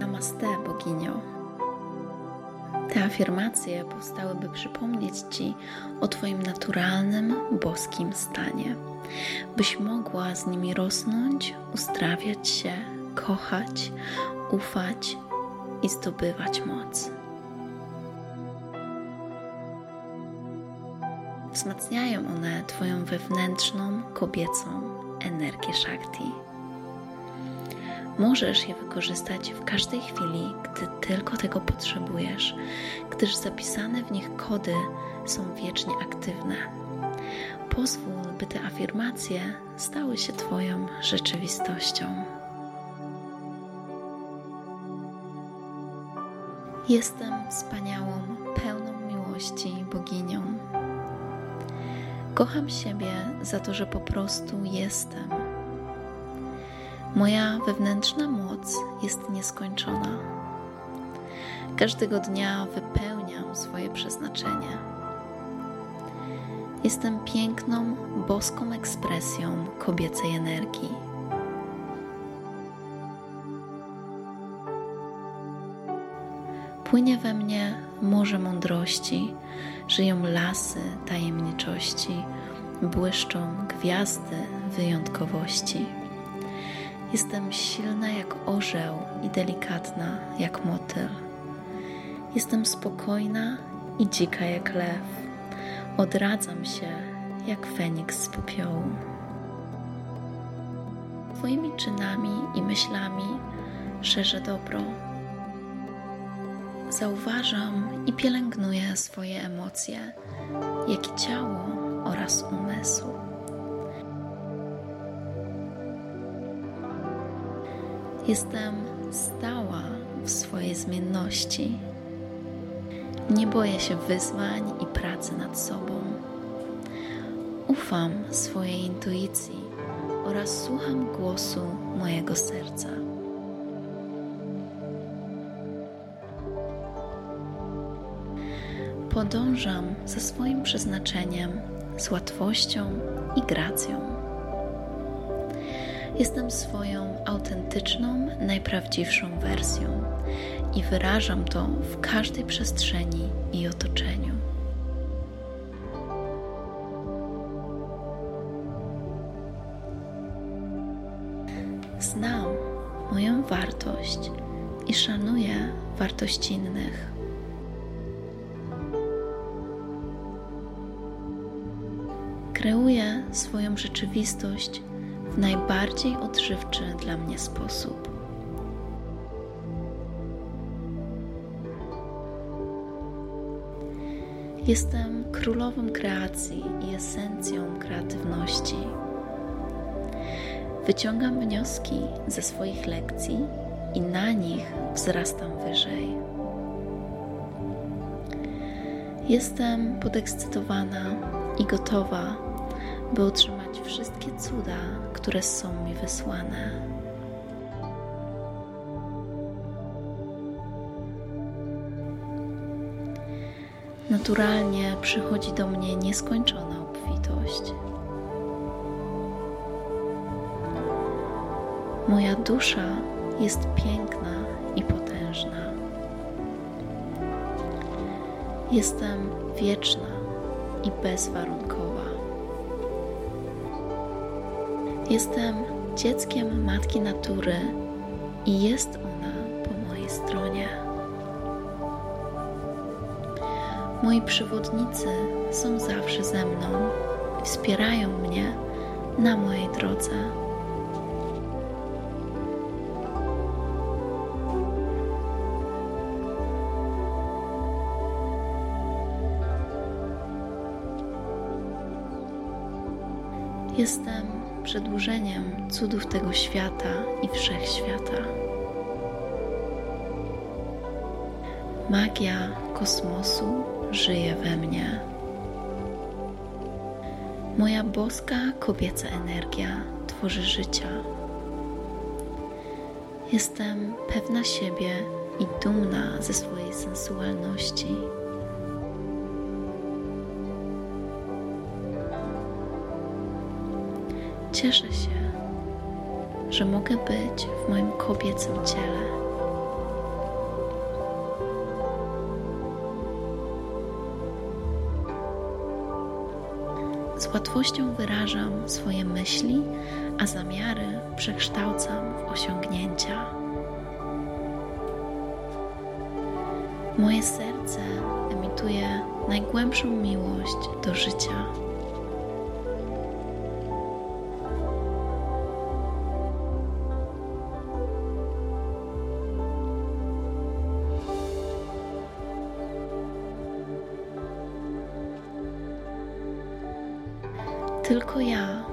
Namaste, boginio. Te afirmacje powstały, by przypomnieć Ci o Twoim naturalnym, boskim stanie, byś mogła z nimi rosnąć, uzdrawiać się, kochać, ufać i zdobywać moc. Wzmacniają one Twoją wewnętrzną, kobiecą energię Shakti. Możesz je wykorzystać w każdej chwili, gdy tylko tego potrzebujesz, gdyż zapisane w nich kody są wiecznie aktywne. Pozwól, by te afirmacje stały się Twoją rzeczywistością. Jestem wspaniałą, pełną miłości boginią. Kocham siebie za to, że po prostu jestem. Moja wewnętrzna moc jest nieskończona. Każdego dnia wypełniam swoje przeznaczenie. Jestem piękną, boską ekspresją kobiecej energii. Płynie we mnie morze mądrości, żyją lasy tajemniczości, błyszczą gwiazdy wyjątkowości. Jestem silna jak orzeł i delikatna jak motyl. Jestem spokojna i dzika jak lew. Odradzam się jak feniks z popiołu. Twoimi czynami i myślami szerzę dobro. Zauważam i pielęgnuję swoje emocje, jak i ciało oraz umysł. Jestem stała w swojej zmienności. Nie boję się wyzwań i pracy nad sobą. Ufam swojej intuicji oraz słucham głosu mojego serca. Podążam za swoim przeznaczeniem z łatwością i gracją. Jestem swoją autentyczną, najprawdziwszą wersją i wyrażam to w każdej przestrzeni i otoczeniu. Znam moją wartość i szanuję wartość innych. Kreuję swoją rzeczywistość najbardziej odżywczy dla mnie sposób. Jestem królową kreacji i esencją kreatywności. Wyciągam wnioski ze swoich lekcji i na nich wzrastam wyżej. Jestem podekscytowana i gotowa, by otrzymać wszystkie cuda, które są mi wysłane. Naturalnie przychodzi do mnie nieskończona obfitość. Moja dusza jest piękna i potężna. Jestem wieczna i bezwarunkowa. Jestem dzieckiem Matki Natury i jest ona po mojej stronie. Moi przewodnicy są zawsze ze mną i wspierają mnie na mojej drodze. Jestem przedłużeniem cudów tego świata i wszechświata. Magia kosmosu żyje we mnie. Moja boska kobieca energia tworzy życia. Jestem pewna siebie i dumna ze swojej sensualności. Cieszę się, że mogę być w moim kobiecym ciele. Z łatwością wyrażam swoje myśli, a zamiary przekształcam w osiągnięcia. Moje serce emituje najgłębszą miłość do życia. Tylko ja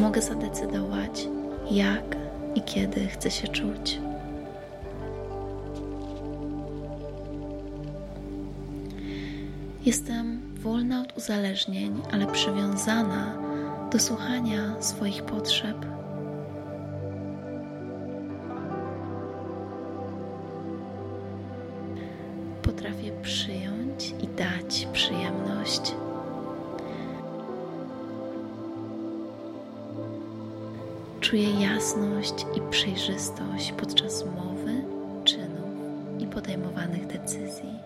mogę zadecydować, jak i kiedy chcę się czuć. Jestem wolna od uzależnień, ale przywiązana do słuchania swoich potrzeb. Potrafię przyjąć i dać przyjemność. Czuję jasność i przejrzystość podczas mowy, czynów i podejmowanych decyzji.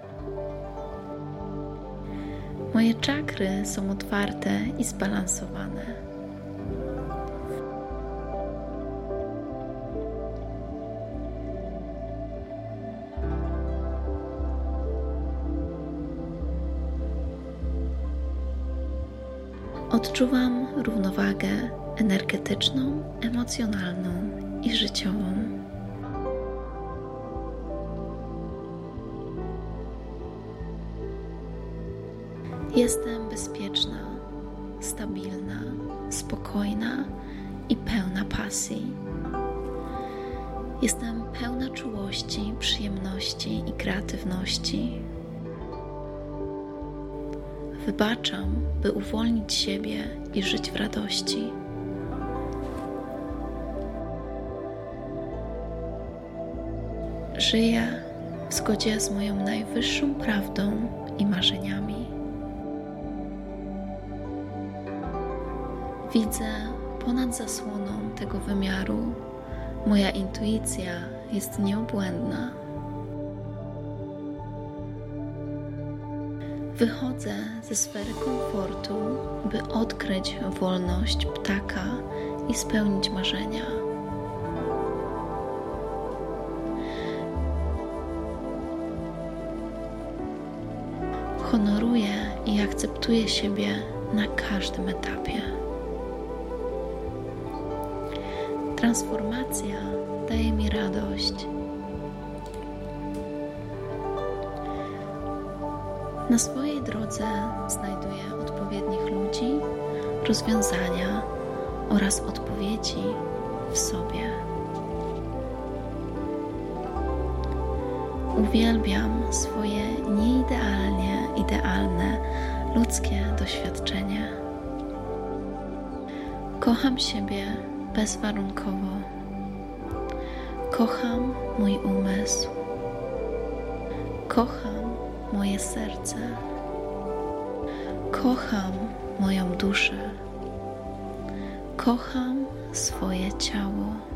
Moje czakry są otwarte i zbalansowane. Odczuwam równowagę energetyczną, emocjonalną i życiową. Jestem bezpieczna, stabilna, spokojna i pełna pasji. Jestem pełna czułości, przyjemności i kreatywności. Wybaczam, by uwolnić siebie i żyć w radości. Żyję w zgodzie z moją najwyższą prawdą i marzeniami. Widzę ponad zasłoną tego wymiaru. Moja intuicja jest nieobłędna. Wychodzę ze sfery komfortu, by odkryć wolność ptaka i spełnić marzenia. Honoruję i akceptuję siebie na każdym etapie. Transformacja daje mi radość. Na swojej drodze znajduję odpowiednich ludzi, rozwiązania oraz odpowiedzi w sobie. Uwielbiam swoje nieidealnie idealne ludzkie doświadczenie. Kocham siebie bezwarunkowo. Kocham mój umysł. Kocham moje serce. Kocham moją duszę. Kocham swoje ciało.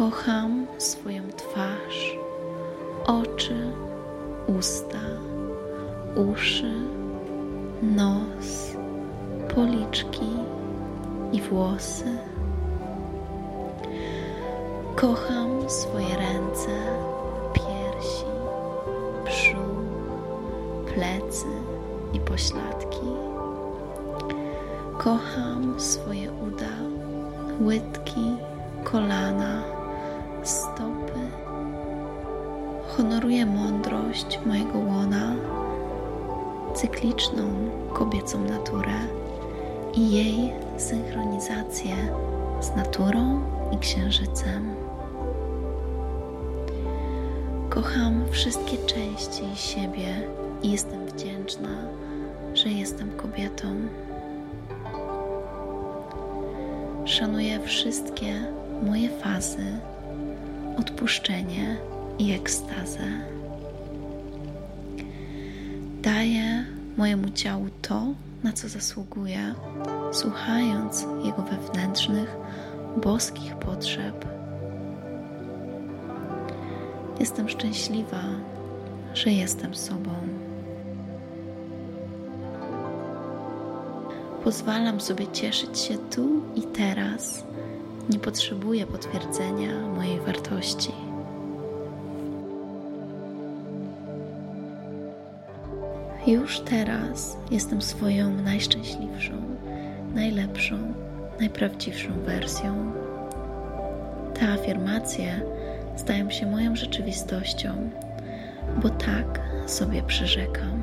Kocham swoją twarz, oczy, usta, uszy, nos, policzki i włosy. Kocham swoje ręce, piersi, brzuch, plecy i pośladki. Kocham swoje uda, łydki, kolana, stopy. Honoruję mądrość mojego łona, cykliczną kobiecą naturę i jej synchronizację z naturą i księżycem. Kocham wszystkie części siebie i jestem wdzięczna, że jestem kobietą. Szanuję wszystkie moje fazy, odpuszczenie i ekstazę. Daję mojemu ciału to, na co zasługuje, słuchając jego wewnętrznych, boskich potrzeb. Jestem szczęśliwa, że jestem sobą. Pozwalam sobie cieszyć się tu i teraz. Nie potrzebuję potwierdzenia mojej wartości. Już teraz jestem swoją najszczęśliwszą, najlepszą, najprawdziwszą wersją. Te afirmacje stają się moją rzeczywistością, bo tak sobie przyrzekam.